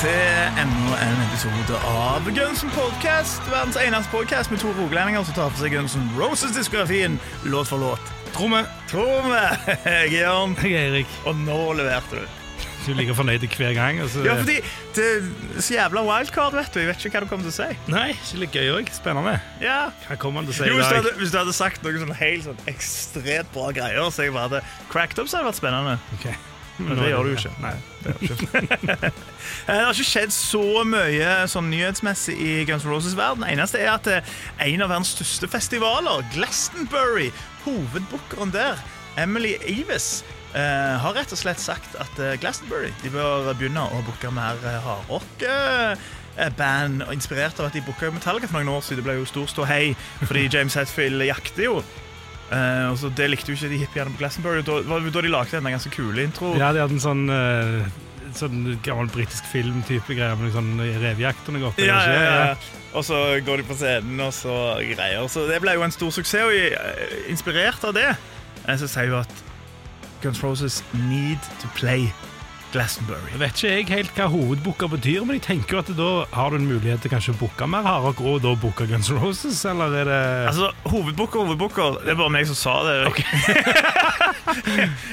Til enda en episode av Gunsen Podcast. Verdens eneste podcast med to rogalendinger som tar for seg Gunsen Roses-diskografien låt for låt. Tromme. Tromme! Jeg er Jørn, Jeg er Erik. og nå leverte du. Du er like fornøyd hver gang. Altså. Ja, fordi det er så jævla wildcard, vet du. Jeg vet ikke hva du kommer til å si. Nei, ikke litt gøy òg. Spennende. Ja. Hva kommer han til å si Jo, i hvis, du dag? hadde, hvis du hadde sagt noe sånn helt sånn ekstremt bra greier, så jeg bare hadde cracked up, så hadde det vært spennende. Ok. Men det gjør du jo ikke. Nei, det gjør du ikke. Eh, Det har ikke skjedd så mye sånn nyhetsmessig i Guns N' Roses verden. Det eneste er at eh, en av verdens største festivaler, Glastonbury, hovedbookeren der, Emily Avis, Uh, har rett og slett sagt at uh, Glastonbury de bør begynne å booke mer uh, hardrock. eh, eh, Band Uh, inspirert av at de booka Metallica for noen år siden. Det ble jo stor ståhei fordi James Hetfield jakter jo. Eh, og så Det likte jo ikke de hippiene på Glastonbury. Da, da de lagde en ganske kule intro. Ja, de hadde en sånn, uh, sånn gammel britisk filmtype greier med sånn revejakt og noe. Ja, ja, ja. Og så går de på scenen og så greier. Så det ble jo en stor suksess, og eh, inspirert av det så sier jo at Guns Roses need to play Glastonbury. Jeg vet ikke jeg helt hva hovedbooka betyr, men jeg tenker jo at da har du en mulighet til kanskje å booke mer hardrock, og da booke Guns N' Roses, eller er det Altså, Hovedbooker, hovedbooker. Det er bare meg som sa det.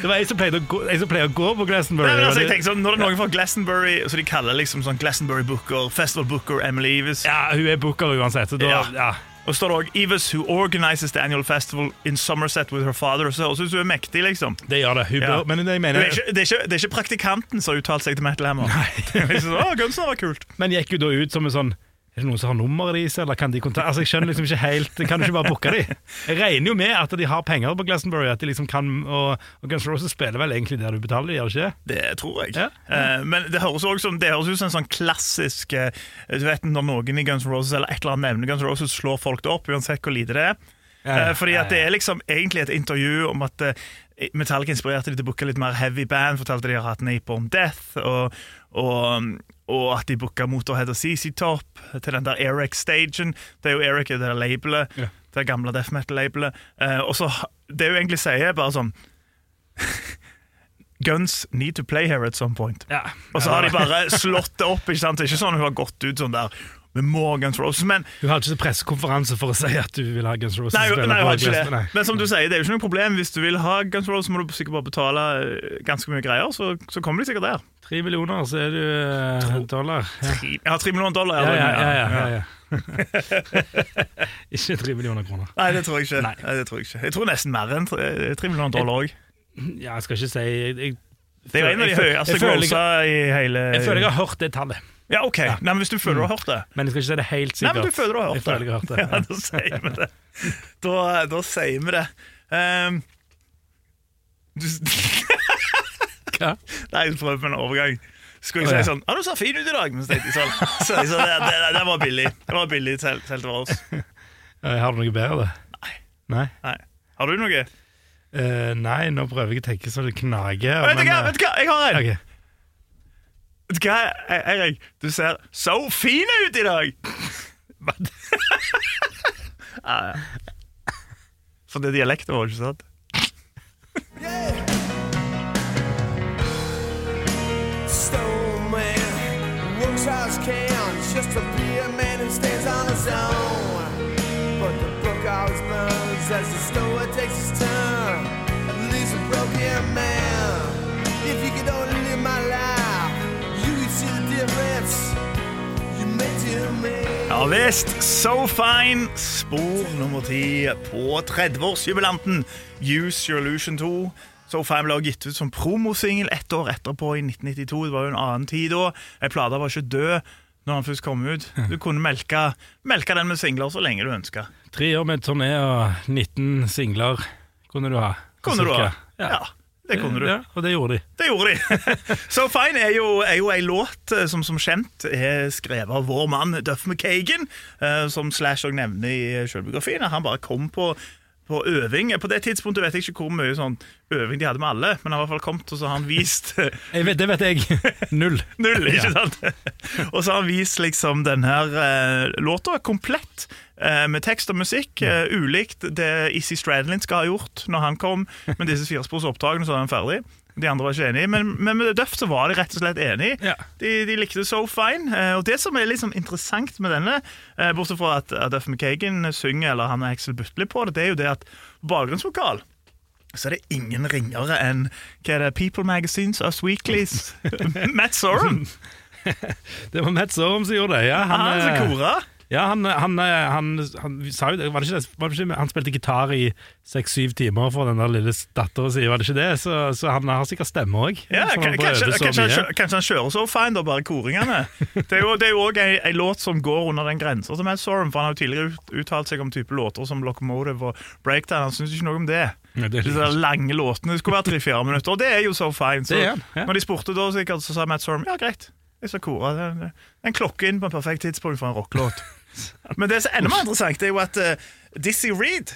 Det var jeg som pleide gå, å gå på Glastonbury. Nei, men altså, jeg tenker sånn, Når det er noen fra Glastonbury, så de kaller liksom sånn Glastonbury Booker, Festival Booker, Emily Eves. ja, hun er booker uansett, så da Ja. ja. Og står også Eves, who organizes the annual festival in Somerset with her father. Så høres ut som hun er mektig, liksom. Det gjør det. Hun Ja. bør, men det mener, Det er, ikke, det, er ikke, det er ikke praktikanten som har uttalt seg til Metal Hammer. Liksom, Å, Gunsen var kult. Men gikk jo da ut som en sånn Er det noen som har nummeret deres, eller kan de kontakte Altså, jeg skjønner liksom ikke helt Kan du ikke bare booke de? Jeg regner jo med at de har penger på Glastonbury, at de liksom kan Og, og Guns Roses spiller vel egentlig der du betaler, gjør de ikke? Det tror jeg. Ja. Eh, men det høres også som Det høres ut som en sånn klassisk eh, Du vet Når noen i Guns Roses eller et eller annet nevner Guns Roses, slår folk det opp, uansett hvor lite det er. Eh, fordi at det er liksom egentlig et intervju om at Metallica inspirerte de til å booke litt mer heavy band. Fortalte de har hatt Napalm Death, og, og, og at de booka Motorhead og CC Top til den der Eric-stagen. Det er jo Eric i det labelet, Ja. det gamle death metal-labelet. Eh, og så Det hun egentlig sier, er bare sånn Guns need to play here at some point. Ja. Og så har de bare slått det opp. ikke sant? Det er ikke sånn hun har gått ut sånn der med more Guns Roses. Men, Hun hadde ikke pressekonferanse for å si at du vil ha Guns Roses nei, nei, på har ikke det. Nei. men som du sier, det er jo ikke noe problem. Hvis du vil ha Guns Roses, må du sikkert bare betale eh, ganske mye greier. Så, så kommer de sikkert der. Tre millioner, så er du eh, dollar. Ja. Tre- Ja, tre millioner dollar. Ja, ja, ja, ja, ja, ikke tre millioner kroner. Nei, det tror jeg ikke. Nei. Tror jeg ikke. Jeg tror nesten mer enn tre, tre millioner dollar òg. Ja, jeg skal ikke si jeg, jeg, Det er jo en av de høyeste jeg grossa i hele jeg føler jeg har hørt det tallet, Ja, OK. Nei, men Hvis du føler du har hørt det men jeg skal ikke si det helt sikkert. Nei, men du føler du har hørt jeg jeg har hørt det. Ja, da sier vi det. Da, da sier vi det. Um, du, Hva? nei, jeg prøver på en overgang. Skulle jeg oh, ja. si sånn 'Ja, du ser fin ut i dag', men så tenkte jeg sånn. Så jeg sånn det, det, det var billig. Det var billig selv, selv til oss. Har du noe bedre? Nei. Nei? Nei. Har du noe? Uh, nei, nå prøver jeg å tenke så det knager. Vet du hva, eh, vet du hva? jeg har en! ok. Vet du hva, E- Erik? Du ser så fin ut i dag! ja, ja. For det er dialekten vår, ikke sant? Stone man works as can just to be a man who stands on his own. Ja visst. So Fine, spor nummer ti på 30-årsjubilanten Use Your Illusion 2. So Fine ble gitt ut som promosingel ett år etterpå, i 1992. Det var jo en annen tid da. Ei plate var ikke død når han først kom ut. Du kunne melke, melke den med singler så lenge du ønska. Tre år med turné og 19 singler kunne du ha. Kunne du ha. ja. Ja, det kunne du. Ja, og det gjorde de. Det gjorde de. so Fine er jo, er jo ei låt eh, som som kjent er skrevet av vår mann Duff McKagan, eh, som Slash òg nevner i selvbiografien. Han bare kom på på øving. På det tidspunktet vet jeg ikke hvor mye sånn øving de hadde med alle, men han har i hvert fall kommet og så har han vist vet, det vet jeg. Null. Null, ikke Ja. sant? og så har han vist liksom den her eh, låta komplett. eh, med tekst og musikk, eh, ulikt det Issy Stradlin skal ha gjort når han kom med disse firesporsopptakene, så er han ferdig. De andre var ikke enige, men, men med Duff så var de rett og slett enige. Ja. De, de likte so fine. Eh, og det som er liksom interessant med denne, eh, bortsett fra at, Duff McKagan synger, eller han Axel Butler på det, det er jo det at på bakgrunnsvokal så er det ingen ringere enn hva er det, People Magazines, Us Weeklies, Matt Sorum. Det var Matt Sorum som gjorde det. Ja, han, Han som eh, kora. Ja, han, han, han, han sa jo det. Var det ikke det? Var det ikke, han spilte gitar i seks-syv timer for den der lille dattera si, var det ikke det? Så, så han har sikkert stemme òg. Ja, kan- kanskje, kanskje, kanskje han kjører så fine, da, bare koringene. Det er jo, det også ei, ei låt som går under den grensa som er Sorum, for han har jo tidligere uttalt seg om type låter som Locomotive og Breakdown. Han syns ikke noe om det. Ja, det Disse lange låtene det skulle være tre-fire minutter, og det er jo so fine. Så Det ja. når de spurte da, sikkert, så sa Matt Sorum ja, greit. Jeg skal kore. En klokke inn på en perfekt tidspunkt for en rockelåt. Men det som er enda mer interessant, er jo at uh, Dizzie Reed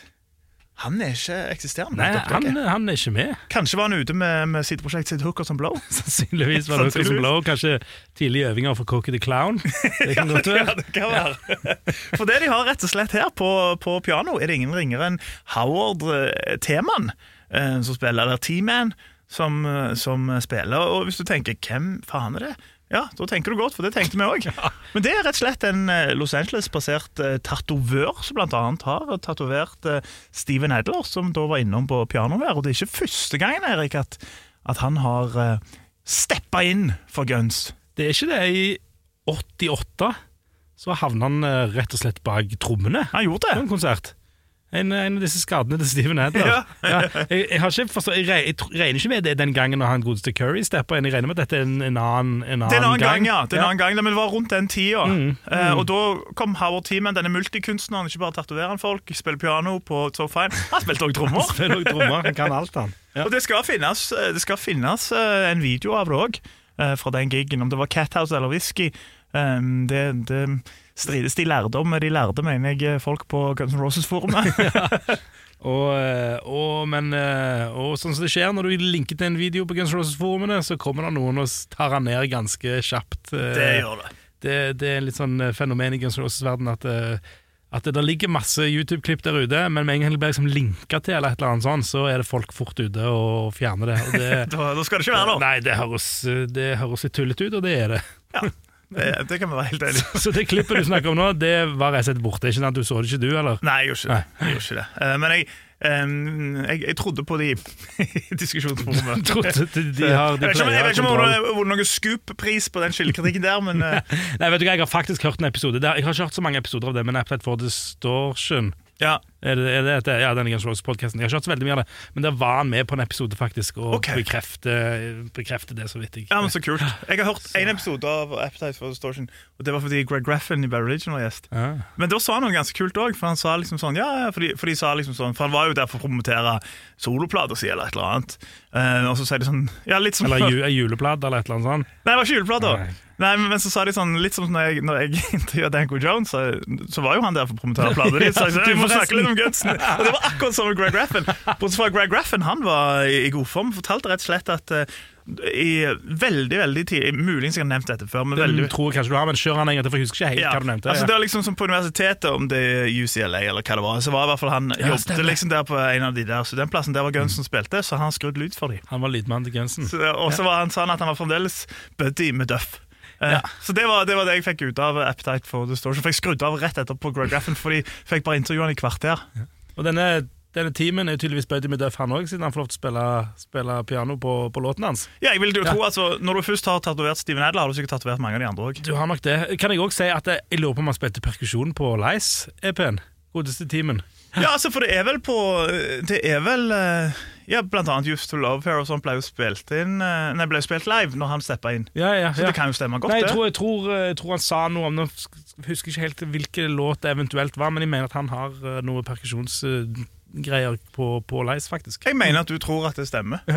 han er ikke eksisterende. Nei, han, han er ikke med. Kanskje var han ute med, med sitt prosjekt sitt Hookers and Blow. Sannsynligvis var det Hookers and Blow. Kanskje tidlige øvinger for Cocky the Clown. Det kan godt Ja, det kan være. For det de har rett og slett her på, på piano, er det ingen ringere enn Howard uh, Teman uh, som spiller, eller T-Man som, eh, som spiller. Og hvis du tenker, hvem faen er det? Ja, da tenker du godt, for det tenkte vi òg. Men det er rett og slett en eh, Los Angeles-basert eh, tatovør som annet har tatovert eh, Steven Adler, som da var innom på piano her. Og det er ikke første gangen, Erik, at, at han har steppa inn for Guns. Det er ikke det. I 88 så havna han rett og slett bak trommene Han gjorde på en konsert. En, en av disse skadene til Steven Adler. Ja. Ja, jeg, jeg, har ikke forstått, jeg, jeg regner ikke med det den gangen når han godeste Curry steppa inn. Jeg regner med at dette er en, en annen, en annen Det er en annen gang, gang. ja. Det er en annen gang, men det var rundt den tida. Mm, Eh, og da kom Howard Teeman, denne multikunstneren. Ikke bare tatoverer han folk, spiller piano på So Fine. Han spilte òg trommer. Spiller også trommer. Han kan alt, han. Og det skal finnes, eh, det skal finnes eh, en video av det òg, fra den gigen. Om det var Cathouse eller Whisky. eh, det, det strides de lærde om. De lærde, mener jeg, folk på Guns N' Roses-forumet. Og, eh, og, men, eh, og sånn som det skjer når du linker til en video på Guns N' Roses-forumene, så kommer det noen og tar han ned ganske kjapt. eh, det gjør det. det, det er litt sånn fenomen i Guns N' Roses-verden at, at det der ligger masse YouTube-klipp der ute, men med en gang det blir liksom linka til, eller et eller annet sånt, så er det folk fort ute og fjerner det. Og det Da, da skal det ikke være noe. Nei, det høres, det høres litt tullete ut, og det er det. Det, det kan vi være helt ærlig. Så det klippet du snakker om nå, det var rett og slett borte. Ikke sant? Du så det ikke, du, eller? Nei, jeg gjorde ikke det. Jeg gjorde ikke det. Eh, men jeg, jeg, jeg trodde på de de Jeg vet ikke om- det vunnet noen scoop-pris på den skillekritikken der, men eh, Nei, vet du hva, Jeg har faktisk hørt en episode Jeg har ikke hørt så mange episoder av det, men Appetite for Distortion ja. er det, er det, Ja, denne Guns Roses-podkasten. Jeg har ikke hørt så veldig mye av det, men der var han med på en episode faktisk og okay. bekrefte, bekrefte, det så vidt jeg ja, men så kult. Jeg har hørt en episode av Appetite for Distortion, og det var fordi Greg Graffin i Barry Religion var gjest. Ja. Men da sa han noe ganske kult òg, for han sa liksom sånn Ja, for de, for de sa liksom sånn For han var jo der for å promotere soloplater si, eller et eller annet. Uh, og så sier de sånn Ja, litt som Eller ju, juleplate eller et eller annet sånt. Nei, det var ikke juleplater. Nei. Men, men så sa de sånn Litt som når jeg, når jeg intervjuet Danko Jones, så, så var jo han der for å promotere plater. De sa sånn, Du, må snakke litt om Gunsen. Og det var akkurat som med Greg Raffin. Bortsett fra Greg Raffin, han var i, i god form. Fortalte rett og slett at uh, i veldig, veldig tidlig Muligens jeg har nevnt dette før, men Den veldig tror jeg kanskje du har, men kjør han en gang til, for jeg husker ikke helt ja. hva du nevnte. Altså, Ja. det var liksom som På universitetet, om det er UCLA eller hva det var, så var i hvert fall han Ja, jobbet liksom der på en av de der studentplassene. Der var Gunsen spilte, så han skrudde lyd for dem. Han var lydmann til Gunsen. Og så var han sa han at han var fremdeles buddy med Duff. Eh, Ja. Så det var, det var det jeg fikk ut av Appetite for Distortion. For jeg skrudd av rett etterpå Greg Raffin, for de fikk bare intervjue han i kvarter. Og denne, denne teamen er tydeligvis bøyd med Duff, han òg, siden han får lov til å spille, spille piano på, på låten hans. Ja, jeg vil jo tro, altså, Når du først har tatovert Steven Adler, har du sikkert tatovert mange av de andre òg. Du har nok det. Kan jeg òg si at jeg, lurer på om han spilte perkusjon på Lice-EP-en? Godeste teamen. Ja, altså, for det er vel på Det er vel eh, Ja, blant annet Used to Love Her og sånt ble jo spilt inn eh, Nei, ble jo spilt live når han steppa inn. Ja, ja, Så det kan jo stemme godt, Nei, jeg tror, jeg, tror, jeg tror han sa noe om Nå husker ikke helt hvilken låt det eventuelt var, men jeg mener at han har eh, noe perkusjons... greier på, på Leis, faktisk. Jeg mener at du tror at det stemmer.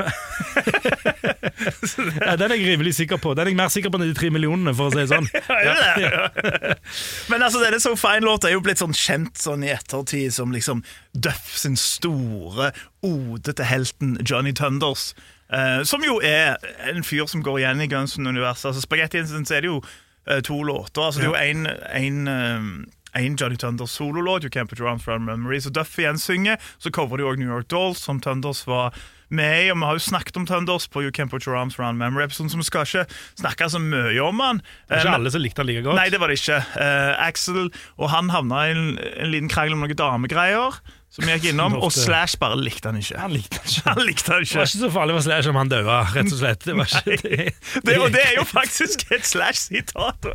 Ja, den er jeg rimelig sikker på. Den er jeg mer sikker på enn de tre millionene, for å si det sånn. Ja, det det. Men altså, denne So Fine-låta er jo blitt sånn kjent sånn i ettertid som liksom Duff sin store ode til helten Johnny Thunders. eh, som jo er en fyr som går igjen i Guns N'-universet. Altså, Spaghetti Incident er det jo eh, to låter. Altså, det er jo en, eh, Johnny Thunders sololåt, You Can't Put Your Arms Around Memories, og Duffy gjensynger. Så coverer de òg New York Dolls, som Thunders var med i. Og vi har jo snakket om Thunders på You Can't Put Your Arms Around Memory-episoden, så vi skal ikke snakke så mye om han. Det Eh, ikke alle som likte han like godt. Nei, det var det ikke. Uh, Axel og han havna i en, en liten krangel om noen damegreier som gikk innom, og Slash bare likte han ikke. Han likte han ikke. Han likte han ikke. Det var ikke. så farlig for Slash om han døde, rett og slett. Det var ikke det. Det, og det er jo faktisk et Slash-sitat.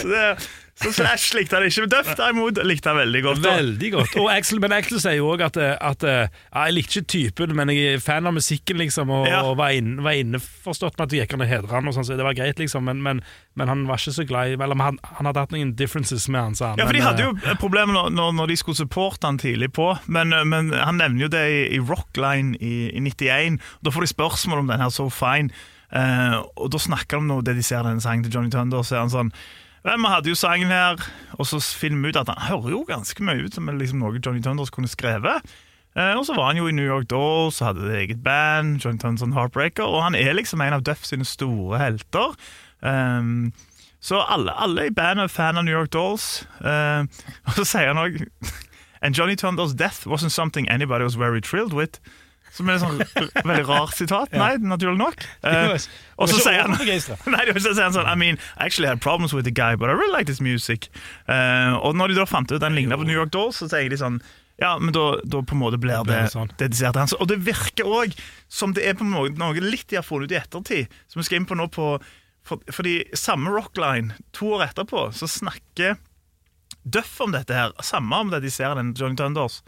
Så, det- så Slash likte han ikke. Men Duff derimot likte han veldig godt. da. Veldig godt. Og Axel, men Axel sier jo òg at, at ja, jeg likte ikke typen, men jeg er fan av musikken, liksom, og, Ja. og var, inn, var innforstått med at det gikk an å hedre han, og sånn, så det var greit, liksom, men, men, men han var ikke så glad i Eller han, han hadde hatt noen differences med han, sa han. Ja, for De hadde eh, jo problemer når, når, når de skulle supporte han tidlig på, men, men han nevner jo det i, i Rockline i, i 91. Da får de spørsmål om den her So Fine, uh, og da snakker de om det de ser den sangen til Johnny Thunder, så er han sånn Vel, Vi hadde jo sangen her, og så finner vi ut at han hører jo ganske mye ut som liksom noe Johnny Thunders kunne skrevet. Eh, og så var han jo i New York Dolls, hadde det eget band, Johnny Thunders Heartbreaker, og han er liksom en av Duff sine store helter. Um, så alle, alle i bandet er fan av New York Dolls. Uh, og så sier han òg And Johnny Thunders death wasn't something anybody was very thrilled with. Som er et sånn veldig rart sitat. Nei, naturlig nok. Uh, og så sier han Nei, det var ikke så sier han sånn I mean, I actually had problems with the guy, but I really like this music. Uh, og når de da fant ut den ligna på New York Dolls, så sier de sånn Ja, men da, da på en måte blir det det sånn. dedisert til han. Og det virker òg som det er på noe, noe litt de har funnet ut i ettertid, som vi skal inn på nå på for, Fordi samme Rockline, to år etterpå, så snakker Duff om dette her. Samme om det de ser den Johnny Thunders.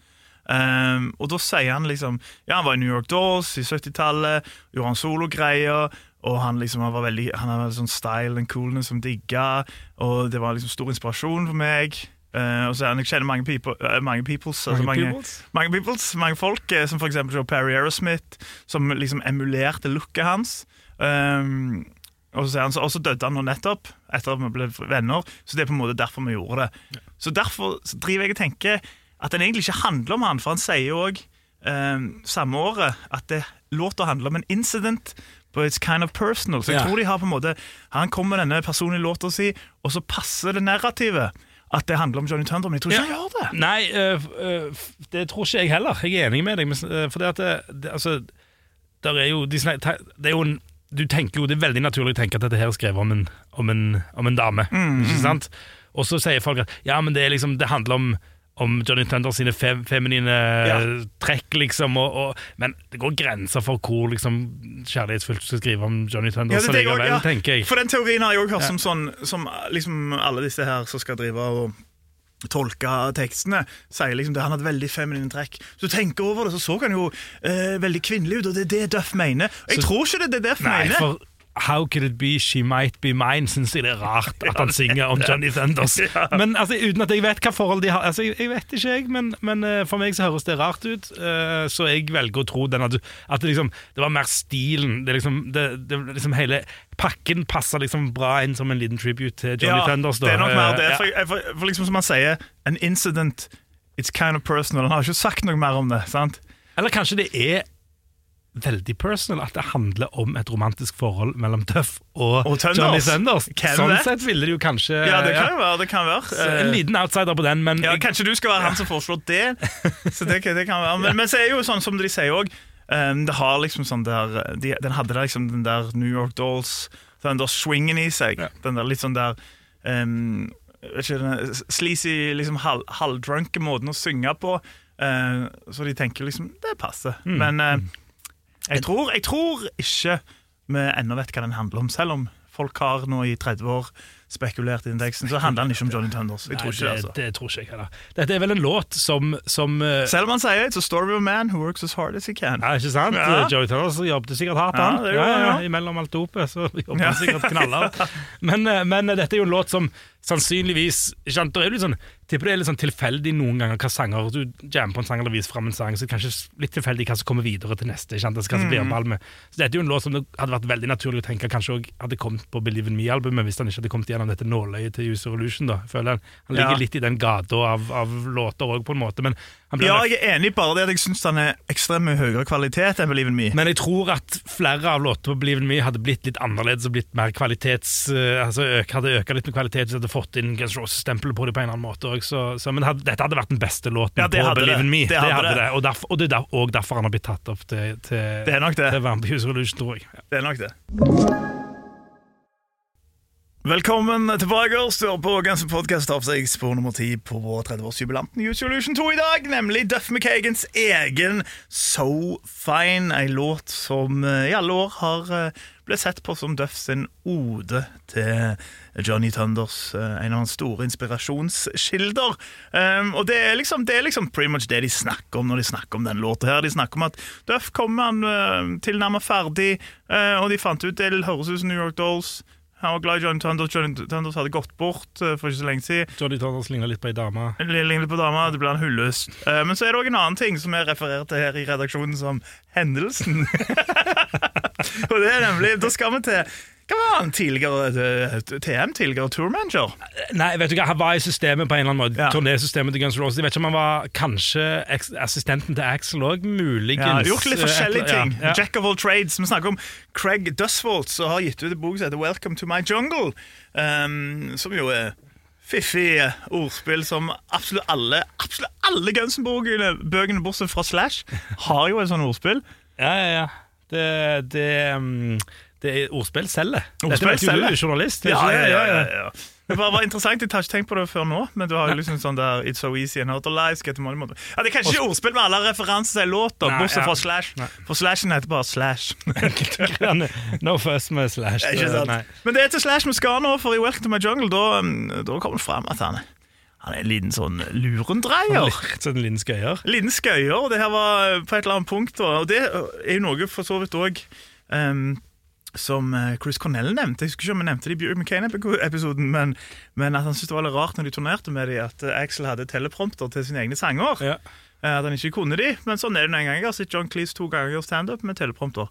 Um, og da sier han liksom Ja, han var i New York Dolls i 70-tallet, gjorde han sologreier. Og han liksom han var veldig Han hadde sånn style and coolness som digga, og det var liksom stor inspirasjon for meg. Uh, og så er han, Jeg kjenner mange, people, uh, mange peoples. altså Mange mange, peoples? mange peoples, mange folk, uh, som eksempel Joe Perry Aerosmith, som liksom emulerte looket hans. Um, og så, han, så, døde han nå nettopp, etter at vi ble venner. Så det er på en måte derfor vi gjorde det. Så derfor så driver jeg og tenker at den egentlig ikke handler om han, for han sier jo òg samme året at det, låta handler om en incident. But it's kind of personal. Så jeg Ja. tror de har på en måte Han kommer med denne personlige låta si, og så passer det narrativet at det handler om Johnny Thunder, men jeg tror ikke han gjør det. Nei, øh, øh, det tror ikke jeg heller. Jeg er enig med deg. Øh, for det at det, det, altså, er jo, de, det er jo en, Du tenker jo, Det er veldig naturlig å tenke at dette her er skrevet om en, om en, om en dame. Ikke sant? Og så sier folk at ja, men det, er liksom, det handler om om Johnny Thunder sine fem, feminine trekk, liksom. Og, og, men det går grenser for hvor liksom, kjærlighetsfullt du skal skrive om Johnny Thunder. Ja, det det likevel, ja. tenker jeg. For den teorien har jeg òg hørt som sånn Som liksom alle disse her som skal drive og tolke tekstene, sier liksom det han hadde veldig feminine trekk. Så du tenker over det, så så han jo eh, veldig kvinnelig ut, og det er det Duff mener. Jeg Så- tror ikke det er det Duff Nei, mener. for How could it be she might be mine, syns jeg det er rart at han synger om Johnny Thunders. Men altså, Uten at jeg vet hva forhold de har Altså, Jeg, vet ikke, jeg, men, men eh, for meg så høres det rart ut. eh, så jeg velger å tro den at, det, liksom, det var mer stilen. Det liksom, det, det, liksom Hele pakken passer liksom bra inn som en liten tribute til Johnny Thunders. Da. det er nok mer det. Eh, For, for, for liksom som han sier, an incident It's kind of personal. Han har ikke sagt noe mer om det. sant? Eller kanskje det er veldig personal, at det handler om et romantisk forhold mellom Duff og, Og Tønders. Johnny Thunders. Sånn det? sett ville det jo kanskje Ja, det kan jo være. det kan være. Så En Eh, liten outsider på den, men Ja, Kanskje du skal være han som foreslår det. Så det, det kan være. Men, men så er jo sånn som de sier òg Det har liksom sånn der de, Den hadde der liksom den der New York Dolls Den der swingen i seg. Ja. Den der litt sånn der um, ikke, den Sleazy, liksom hal, halvdrunke måten å synge på. Uh, så de tenker liksom Det passer. Mm. Men eh, jeg, tror, jeg tror ikke vi ennå vet hva den handler om, selv om folk har nå i 30 år spekulert i indeksen, så handler den ikke om Johnny Thunders. Jeg tror ikke det, altså. det, det tror ikke jeg heller. Dette er vel en låt som, som eh, Selv om han sier it's a story of a man who works as hard as he can. Ja, ikke sant? Ja. Johnny Tellers jobbet sikkert hardt, Ja, han. det Ja, ja, ja. Imellom alt dopet så jobbet Ja. han sikkert knallhardt. Men, eh, men dette er jo en låt som sannsynligvis sant? Det er litt sånn, tipper det er litt sånn tilfeldig noen ganger hva sanger Du jammer på en sang eller viser fram en sang, så er kanskje litt tilfeldig hva som kommer videre til neste. Ikke sant? det som blir Mm. ball med. Så dette er jo en låt som det hadde vært veldig naturlig å tenke kanskje også hadde kommet på Believe in Me-albumet, hvis han ikke hadde kommet gjennom dette nåløyet til User Illusion. da. Føler han, han ligger Ja. litt i den gata av, av låter òg, på en måte. Men Ja, jeg er enig, bare det at jeg syns den er ekstremt mye høyere kvalitet enn Believe in Me. Men jeg tror at flere av låtene på Believe in Me hadde blitt litt annerledes og blitt mer kvalitets... eh, altså hadde øka litt med kvalitet hvis jeg hadde fått inn Guns Roses-stempelet på det på en eller annen måte. så, men hadde, dette hadde vært den beste låten Ja, på Believe det. in Me. Det hadde det. Og, derfor, og det er òg derfor han har blitt tatt opp til, til, Det er nok det. til Vampire Revolution, tror jeg. Ja. Det er nok det. Velkommen tilbake. Stør på Guns N' Podcast tar seg spor nummer ti på vår 30-årsjubilanten Use Solution 2 i dag, nemlig Duff McKagans egen So Fine. Ei låt som eh, i alle år har eh, blitt sett på som Duff sin ode til Johnny Thunders, eh, en av hans store inspirasjonskilder. Um, og det er, liksom, det er liksom pretty much det de snakker om når de snakker om den låta her. De snakker om at Duff kommer han tilnærmet ferdig, og de fant ut det høres ut som New York Dolls. Han var glad i Johnny Thunders. Johnny Thunders hadde gått bort eh, for ikke så lenge siden. Johnny Thunders ligner litt på ei dame. Ligner litt på dama, det blir en hulløs. Eh, men så er det òg en annen ting som jeg refererer til her i redaksjonen som hendelsen. og det er nemlig Da skal vi til Hva var han tidligere eh, TM? Tidligere tourmanager? Nei, vet du hva, Han var i systemet på en eller annen måte. Ja. Turnésystemet til Guns N' Roses. Jeg vet ikke om han var kanskje assistenten til Axel òg, muligens. Ja, gjort litt eh, forskjellige ting. ja, ja. Jack of all trades. Vi snakker om Craig Dusvold, som har gitt ut en bok som heter Welcome to my jungle. Um, som jo er fiffig ordspill som absolutt alle Absolutt alle Guns N' bøkene bortsett fra Slash, har jo et sånt ordspill. Ja, ja, ja. Det, det, um, det er ordspill selger. Dette Ordspill vet jo du, er journalist. Ja, ja, ja, ja, ja. Det var, var interessant, Jeg har ikke tenkt på det før nå, men du har jo liksom sånn der It's so easy and the money, money. Ja, det er kanskje ikke ordspill med alle referanser til låter, bortsett fra Slash. Nei. For Slashen heter bare Slash. no fuss med Slash. Ikke sant? Nei. Men det er til Slash vi skal nå, for i Welcome to my jungle da, um, da kommer det fram at han, han er en liten sånn lurendreier. Sånn liten skøyer. Liten skøyer, det her var på et eller annet punkt. Og det er jo noe for så vidt òg som eh, Chris Cornell nevnte. Jeg husker ikke om jeg nevnte det i Bjørn McCain-episoden, men, men at han syntes det var litt rart når de turnerte med dem, at eh, Axel hadde teleprompter til sine egne sanger. Ja. Eh, At han ikke kunne de, men sånn er det en gang. Jeg har sett John Cleese to ganger gjøre standup med teleprompter.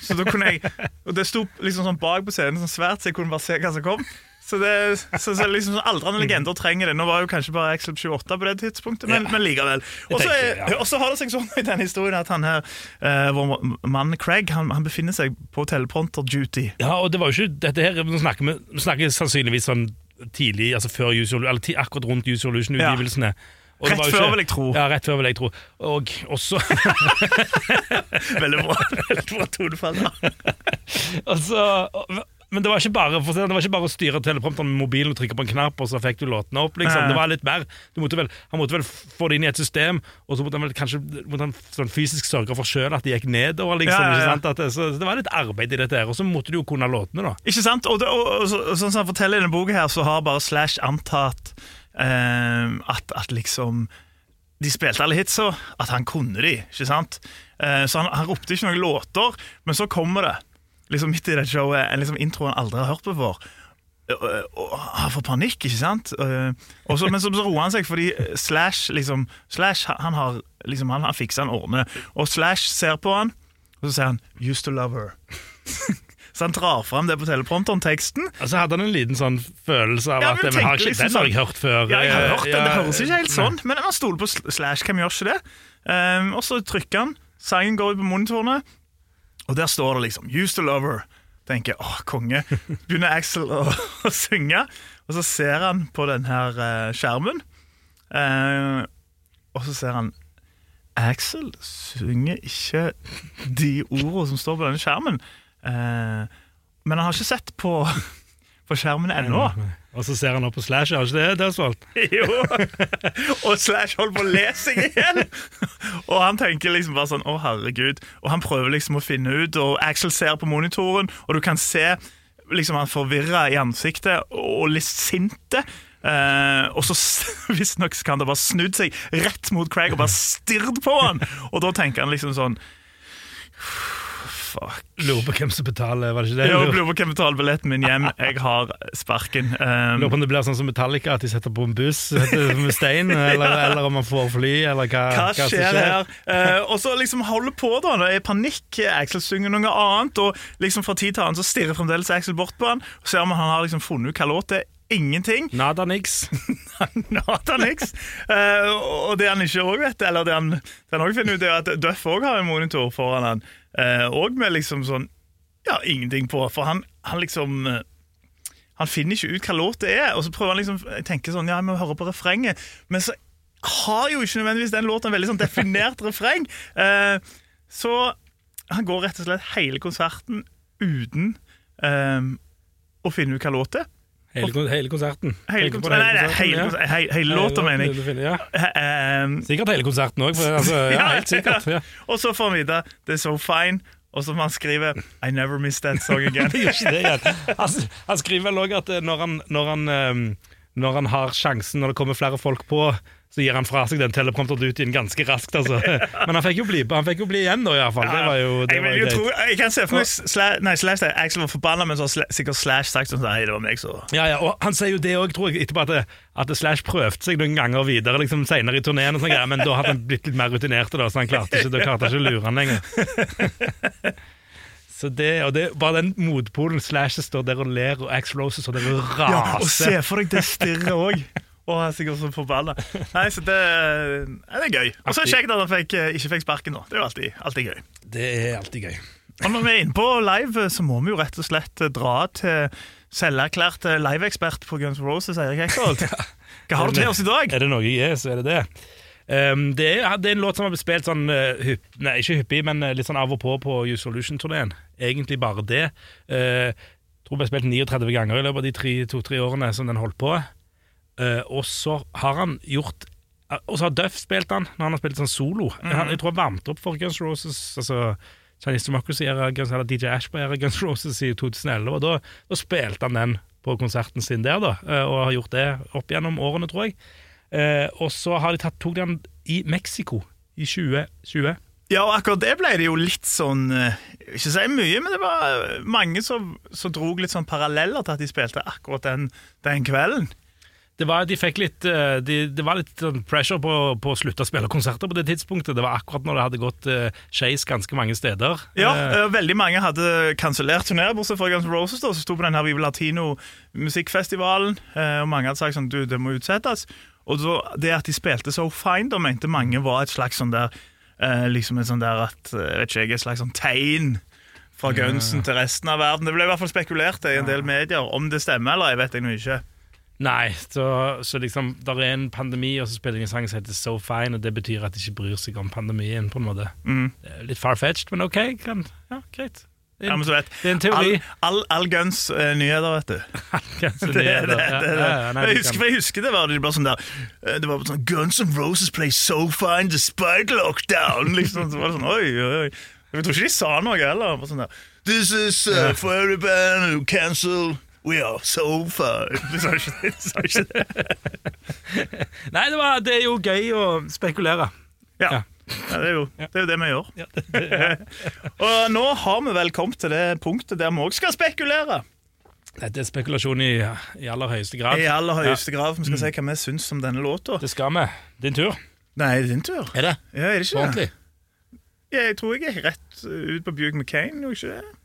Så da kunne jeg, Og det sto liksom sånn bak på scenen sånn svært, så jeg kunne bare se hva som kom. Så det så, så liksom Aldrende legender trenger det. Nå var jo kanskje bare Axel 28 på det tidspunktet, men, Ja. men likevel. Og så ja. har det seg sånn i denne historien at han her, eh, vår mann Craig, han, han befinner seg på teleprompter duty. Ja, og det var jo ikke dette her, snakker vi vi snakker sannsynligvis sånn tidlig, altså før usual, eller akkurat rundt Use Solution-utgivelsene. Og Rett før, ikke- vil jeg tro. Ja, rett før, vil jeg tro. Og også Veldig bra. Veldig bra tonefall. Og så, og- men det var, ikke bare, det, var ikke bare å styre teleprompteren med mobilen og trykke på en knapp, og så fikk du låtene opp. liksom. Det var litt mer. Du måtte vel, han måtte vel få det inn i et system, og så måtte han vel kanskje måtte han sånn fysisk sørge for sjøl at det gikk nedover. liksom. Ja, ja, ja. det, så det var litt arbeid i dette her, og så måtte du jo kunne låtene, da. Ikke sant? Og, det, og, og, så- sånn som han forteller i denne boka her, så har bare Slash antatt eh, at, at liksom de spilte alle hitsa, at han kunne de. ikke sant? Eh, så han, han ropte ikke noen låter, men så kommer det liksom midt i det showet en liksom intro han aldri har hørt på før. Han får panikk, ikke sant? Eh, og så, men så, så roer han seg, fordi Slash liksom Slash, han har liksom, han, han fikser han orme. Og Slash ser på han, og så sier han 'used to love her'. så han drar fram det på teleprompteren, teksten. Og så hadde han en liten sånn følelse av Ja, at men, har ikke, liksom Den har jeg sånn- hørt før. Ja, jeg har hørt hørt det, det høres ikke helt sånn, men han stoler på Slash. Hvem gjør ikke det? Um, og så trykker han, sangen går ut på monitorene, og der står det liksom 'Used to love her'. Tenker åh, konge. Begynner Axel å, å synge, og så ser han på den her eh, skjermen, eh, og så ser han Axel synger ikke de ordene som står på denne skjermen. Eh, men han har ikke sett på, på skjermen ennå. Og så ser han opp på Slash, har ikke det, Dødsvold? Jo! Og Slash holder på å lese igjen! Og han tenker liksom bare sånn Å, herregud. Og han prøver liksom å finne ut, og Axel ser på monitoren, og du kan se liksom han forvirra i ansiktet og litt sinte. Uh, og så visstnok kan det bare snudd seg rett mot Craig og bare stirret på han. Og da tenker han liksom sånn Fuck. Lurer på hvem som betaler, var det ikke det? Jeg Lurer, på hvem betaler billetten min hjem. Jeg har sparken. Um, lurer på om det blir sånn som Metallica, at de setter på en buss med stein, eller, eller om man får fly, eller hva, hva som skjer her? Uh, og så liksom holder på da, det er panikk. Axel synger noe annet, og liksom fra tid til annen så stirrer fremdeles Axel bort på han. Og ser om han har liksom funnet ut hva låt det er. Ingenting. Nada niks. Nada niks. Uh, og det han ikke òg vet, eller det han, det han også finner ut, er at Duff òg har en monitor foran han. Eh, Og med liksom sånn Ja, ingenting på. For han, han liksom eh, Han finner ikke ut hva låt det er, og så prøver han liksom Jeg tenker sånn, ja, jeg må høre på refrenget. Men så har jo ikke nødvendigvis den låten en veldig sånn definert refreng. Eh, så han går rett og slett hele konserten uten eh, å finne ut hva låt det er. Hele, hele konserten. Hele konserten, hele, nei, konserten, hele, ja. hele låta, mener jeg. Ja. Eh, Sikkert hele konserten òg, altså, ja, helt sikkert. Ja. Og så får han vite det er so fine, og så må han skrive I never miss that song again. Det. Han, han skriver vel òg at eh, når han, når, han, eh, når han har sjansen, når det kommer flere folk på, så gir han fra seg den teleprompteren ut igjen ganske raskt. Altså. Men han fikk jo bli, han fikk jo bli igjen, da, iallfall. Det var jo, det jeg, var jo tro, jeg kan se for meg nei, slash det, Axel var forbanna, men så har sikkert Slash sagt sånn Nei, det var meg, så Ja, ja, og Han sier jo det òg, tror jeg, etterpå at, at Slash prøvde seg noen ganger videre liksom senere i turneen, men da hadde han blitt litt mer rutinert, da, så han klarte ikke, da klarte ikke å lure han lenger. Så det, og det, Bare den motpolen Slash står der og ler, og Ax Rose står der og raser. Ja, og se for deg det stirret òg. Og han er sikkert så forbanna. Nei, så det, det er gøy. Og så er det kjekt at han fikk, eh, ikke fikk sparken, nå. Det er jo alltid, alltid gøy. Det er alltid gøy. Og når vi er inne på live, så må vi jo rett og slett eh, dra til selverklært eh, liveekspert på Guns N' Roses, Eirik Ekholt. Hva har du til oss i dag? Er det noe jeg er, så er det det. Um, det, er, det er en låt som har blitt spilt sånn uh, hypp, Nei, ikke hyppig, men uh, litt sånn av og på på Use Solution-turneen. Egentlig bare det. Uh, tror det ble spilt 39 ganger i løpet av de tre- to-tre årene som den holdt på. Uh, og så har han gjort uh, Og så har Duff spilt han når han har spilt sånn solo. han, jeg tror han varmte opp for Guns Roses. Altså Chinese Democracy era Guns, eller DJ Ashby era Guns Roses i 2011. Og da, da spilte han den på konserten sin der, da, og har gjort det opp gjennom årene, tror jeg. Eh, og så har de tatt, tok de den i Mexico i 2020. Ja, og akkurat det ble det jo litt sånn eh, Ikke si mye, men det var mange som, som drog litt sånn paralleller til at de spilte akkurat den, den kvelden. Det var, de fikk litt, eh, de, det var litt sånn pressure på, på å slutte å spille konserter på det tidspunktet. Det var akkurat når det hadde gått uh, skeis ganske mange steder. Ja, Eh, eh, Veldig mange hadde kansellert turneer, bortsett fra Guns Roses, da, som sto på den her Vive Latino-musikkfestivalen. Uh, og mange hadde sagt sånn, du, det må utsettes. Og så, det at de spilte So Fine, da mente mange var et slags sånn der eh, Liksom et sånn der at eh, vet ikke, jeg, et slags sånn tegn fra Gunsen til resten av verden. Det ble i hvert fall spekulert i en del medier. Om det stemmer eller jeg vet jeg nå ikke. Nei, så, så liksom der er en pandemi, og så spiller de en sang som heter So Fine, og det betyr at de ikke bryr seg om pandemien, på en måte. Mm. Litt far-fetched, men OK. Kan, ja, greit. Er, Ja, men så vet det er en teori. All, all, all Guns eh, nyheter, vet du. Det, nyheter, det, er det, det. Ja, det, ja, ja, nei, jeg, husker, jeg husker det var det bare sånn der eh, Det var sånn Guns and Roses play so fine despite lockdown. Liksom, så var det sånn, oi, oi, oi. Jeg tror ikke de sa noe heller. Bare sånn der, This is uh, for every band who cancel. We are so fine. Du sa ikke, sa ikke det. Nei, det, var, det er jo gøy å spekulere. Ja. Ja. Ja, det, er jo, det er jo det vi gjør. Og nå har vi vel kommet til det punktet der vi òg skal spekulere. Dette er spekulasjon i, i aller høyeste grad. I aller høyeste grad. Vi skal si hva vi syns om denne låta. Det skal vi. Din tur. Nei, det er din tur. Er det? Ja, er det ikke Ordentlig? Ja, Jeg tror jeg er rett ut på Buick McCain. gjorde ikke det?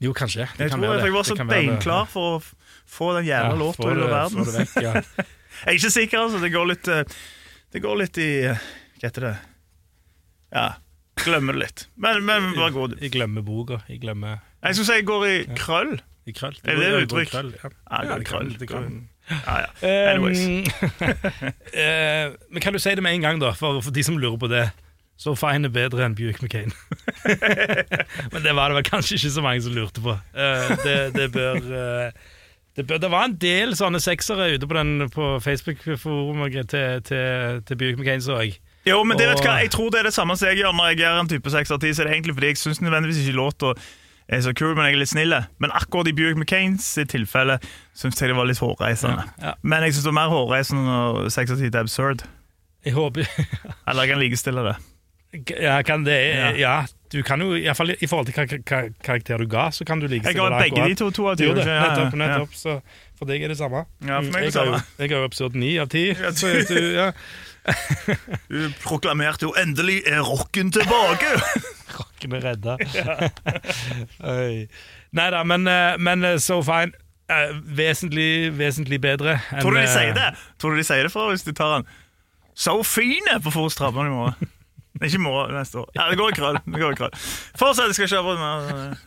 Jo, kanskje. Det Jeg kan tror jeg, jeg var så beinklar for å få den jævla Ja, låta ut av verden. vekk, ja. Jeg er ikke sikker, altså. Det går litt, eh, det går litt i eh, Hva heter det? Ja, glemmer det litt. Men, men bare god. Jeg glemmer boka. Jeg glemmer Jeg skulle si jeg går i krøll. i krøll. Er det et uttrykk? krøll, Ja, Ja, Ja, det krøll. det krøll. Ja, ja. Anyways. Eh, men kan du si det med en gang, da, for, for de som lurer på det? Så fine er bedre enn Buick McCain. men det var det vel kanskje ikke så mange som lurte på. Eh, det, det bør eh, det, bør, det var en del sånne seksere ute på, den- på Facebook-forumet til, til, til Buick McCain, så jeg. Jo, men det vet du hva, jeg tror det er det samme som jeg gjør når jeg gjør en type 6 av 10. Så er det egentlig fordi jeg syns nødvendigvis ikke låta er så kul, men jeg er litt snill. Men akkurat i Buick McCains sitt tilfelle syns jeg det var litt hårreisende. Ja, ja. Men jeg syns det var mer hårreisende når 6 av 10 er absurd. Jeg håper Eller jeg kan likestille det. Ja, kan det, Ja. ja. du kan jo, i, fall i forhold til hva kar karakter du ga, så kan du Jeg ga begge de to to av ti. nettopp, nettopp. Så for deg er det samme. Ja, for meg er det samme. jeg har jo episode ni av ti. Du, proklamerte jo 'endelig er rocken tilbake'! Rocken er redda. Nei da, men, eh, men eh, so fine. Eh, vesentlig, vesentlig bedre enn Tror du de sier det Tror du de sier det for hvis de tar den? So fine på Forrest Trappene i morgen? Ikke i morgen, neste år. Ja, det går i krøll. Det går i krøll. Fortsett, jeg skal kjøre på mer.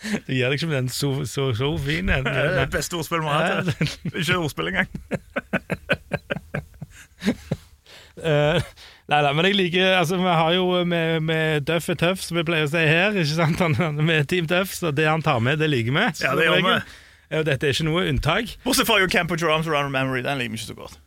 Du gir deg ikke med den so, so, so fine. Det er det beste ordspillet vi har hatt. Ikke ordspill engang. Eh, nei da, men jeg liker altså, Vi har jo med, med Duff er tøff, som vi pleier å si her. Ikke sant? Han, med Team Duff, så det han tar med, det liker vi. Ja, det gjør vi. Og Dette er ikke noe unntak. Bortsett fra You Can't Put Your Arms Around Memory. Den liker vi ikke så godt.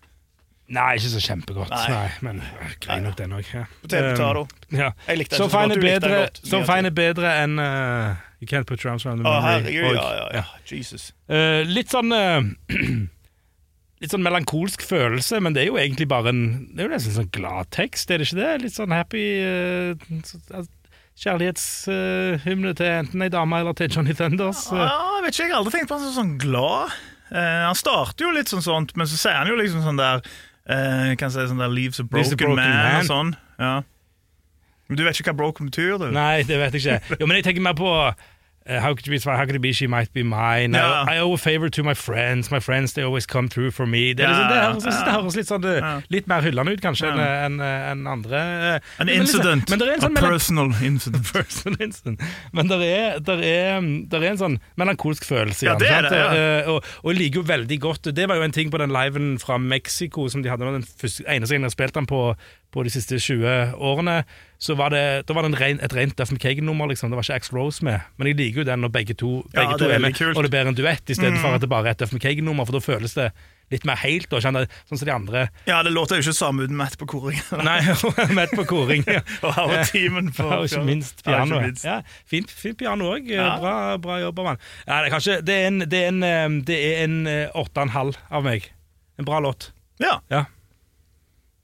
Nei, ikke så kjempegodt. Nei. Nei, men øh, grei nok den òg. Ja. Um, ja. Jeg likte den Så så godt. Du likte den bedre, godt. Så fine er bedre enn uh, You Can't Put Your Arms Around the Å, Memory. herregud, og- ja, ja, ja. Jesus. Uh, litt sånn eh, Litt sånn melankolsk følelse, men det er jo egentlig bare en Det er jo nesten sånn glad tekst, er det ikke det? Litt sånn happy uh, Kjærlighetshymne til enten ei dame eller til Johnny Thunders. Uh. Ja, jeg vet ikke, jeg har aldri tenkt på han som sånn glad. Eh, han starter jo litt sånn sånt, men så sier han jo liksom sånn der eh, Kan jeg si sånn der Leaves a broken, broken man, man. og sånn. Ja. Men du vet ikke hva broken betyr, du? Nei, det vet jeg ikke. Jo, men jeg tenker mer på eh, how, could you be, how could it be she might be mine? Ja. I, I owe a favor to my friends. My friends they always come through for me. Det, liksom, det, høres, det høres litt, sånn, eh, litt mer hyllende ut, kanskje, enn en, en andre. eh, An men liksom- incident. Men men en sånn a personal incident. Men det er, der er, der er en sånn melankolsk følelse i Ja, den, det ja. Eh, og, og jeg liker jo veldig godt Det var jo en ting på den liven fra Mexico som de hadde den første, eneste gangen jeg spilte den på, på de siste 20 årene. Så var det, da var det en ren, et rent Duff McKagan-nummer. Liksom. Det var ikke Ax Rose med. Men jeg liker jo den når begge to, begge ja, to er er med, kult. Mm. og det blir en duett, i stedet for at det bare er et Duff McKagan-nummer. For da føles det litt mer helt, da, kjenner jeg, sånn som de andre. Ja, det låter jo ikke samme uten Matt på koring. Nei, Matt på koring. Ja. Og her var teamen på Ja, og ikke minst piano. pianoet. Ja, fint, fint piano òg. Ja. Bra, bra jobba, mann. Ja, det, er kanskje, det er en, det er en, eh, det er en eh, åtte og en halv av meg. En bra låt. Ja. Ja.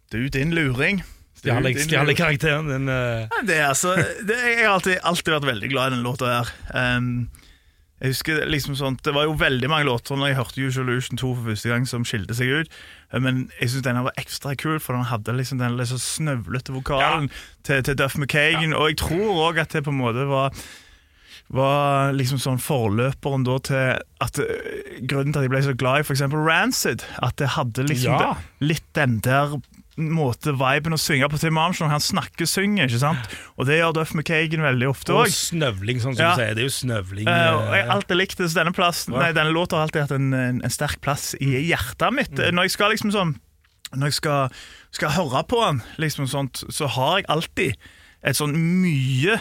Du, din luring. Stjal karakteren din. Uh... Det er altså, det, jeg har alltid, alltid vært veldig glad i den låta her. Um, jeg husker liksom sånt, Det var jo veldig mange låter når jeg hørte Usual Illusion 2 for første gang som skilte seg ut. Men jeg syns denne var ekstra kul, for den hadde liksom den litt snøvlete vokalen til, til Duff McKagan. Og jeg tror òg at det på en måte var var liksom sånn forløperen da til at uh, Grunnen til at jeg ble så glad i f.eks. Rancid, at det hadde liksom Ja. det, litt den der måte viben å synge på Tim Armstrong. Han snakker synger, ikke sant? Og det gjør Duff McKagan veldig ofte Og snøvling, sånn som Ja. du sier. Det er jo snøvling. Uh, og jeg har alltid likt det, så denne, plassen, nei, denne låta har alltid hatt en, en, en sterk plass i hjertet mitt. Mm. Når jeg skal liksom sånn Når jeg skal, skal høre på han, liksom sånt, så har jeg alltid et sånn mye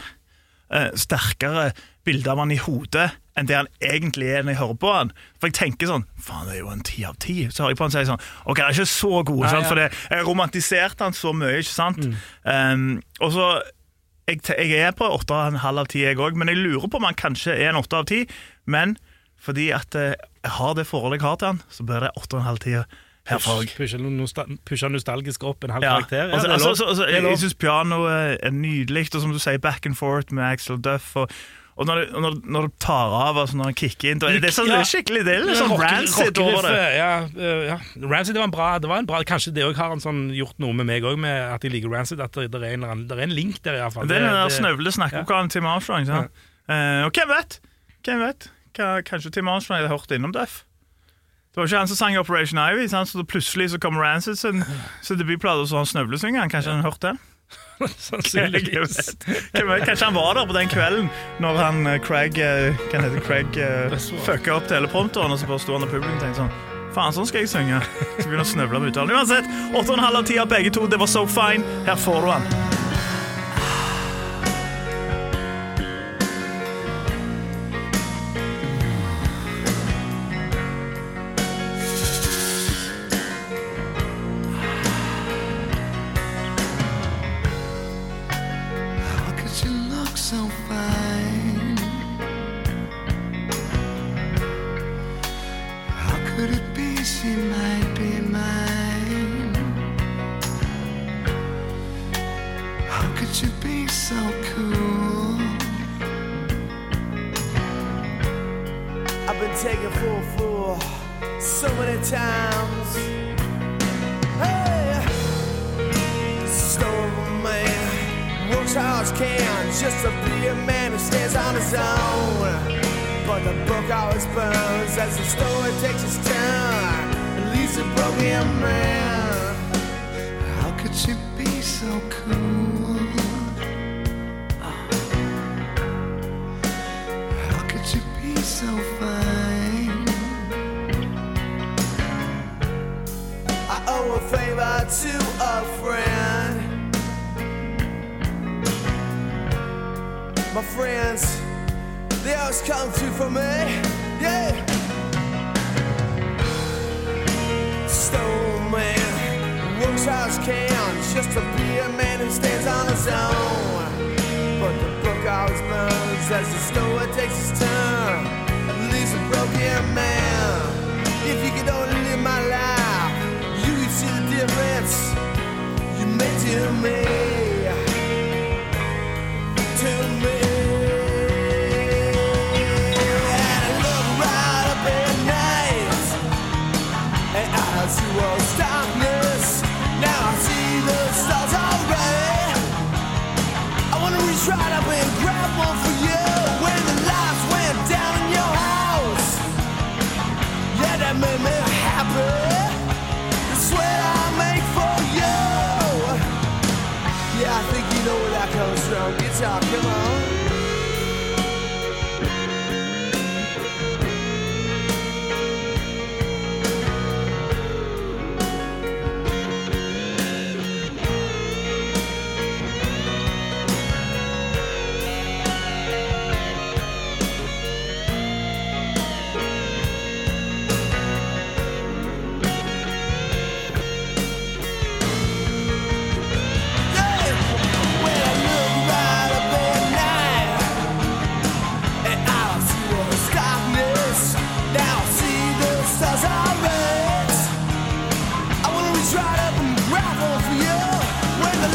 uh, sterkere bilde av han i hodet enn det han egentlig er når jeg hører på han. For jeg tenker sånn Faen, det er jo en ti av ti. Så hører jeg på han og sier sånn OK, det er ikke så god, Nei, sant? for det, jeg romantiserte han så mye, ikke sant? Mm. Um, og så jeg, jeg er på åtte og en halv av ti, jeg òg, men jeg lurer på om han kanskje er en åtte av ti. Men fordi at eh, jeg har det forholdet jeg har til han, så blir det åtte og en halv ti herfra òg. Nostalgisk opp en halv Ja. karakter. Ja, Altså, altså, altså, altså, jeg jeg syns pianoet er nydelig, og som du sier, back and forth med Axel Duff. Og, og når, det, når, når det tar av, altså når han kicker inn Det er sånn, det er skikkelig Det er litt sånn rancid over det. Ja, øh, ja. Rancid det var en bra, det var en bra Kanskje det òg har en sånn, gjort noe med meg òg, at jeg liker Rancid. At det, det, er, en, det er en link der, iallfall. Det er den der snøvle snakkevokalen til Tim Armstrong. sant? Eh, og hvem vet? Hvem vet? Kanskje Tim Armstrong hadde hørt innom Duff? Det var ikke han som sang Operation Ivy, sant? så plutselig så kom Rancid sin, debutplate, og så han snøvlesynger. Kanskje han hørte det? Sannsynligvis. Kanskje han var der på den kvelden når han eh, Craig eh, Hva heter det, Craig uh, fucka opp teleprompteren, og så bare sto han og publikum og tenkte sånn Faen, sånn skal jeg synge. Så begynner han å snøvle med uttalen. Uansett, 8,5 av 10 av begge to. Det var so fine. Her får du han. Man. How could you be so cool? How could be so fine? I owe a favor to a friend. My friends, they always come through for me. Yeah. Man works can just to be a man who stands on his own. But the book always burns as the story takes its turn leaves a broken man. If you could only live my life, you could see the difference you made to me. Come on.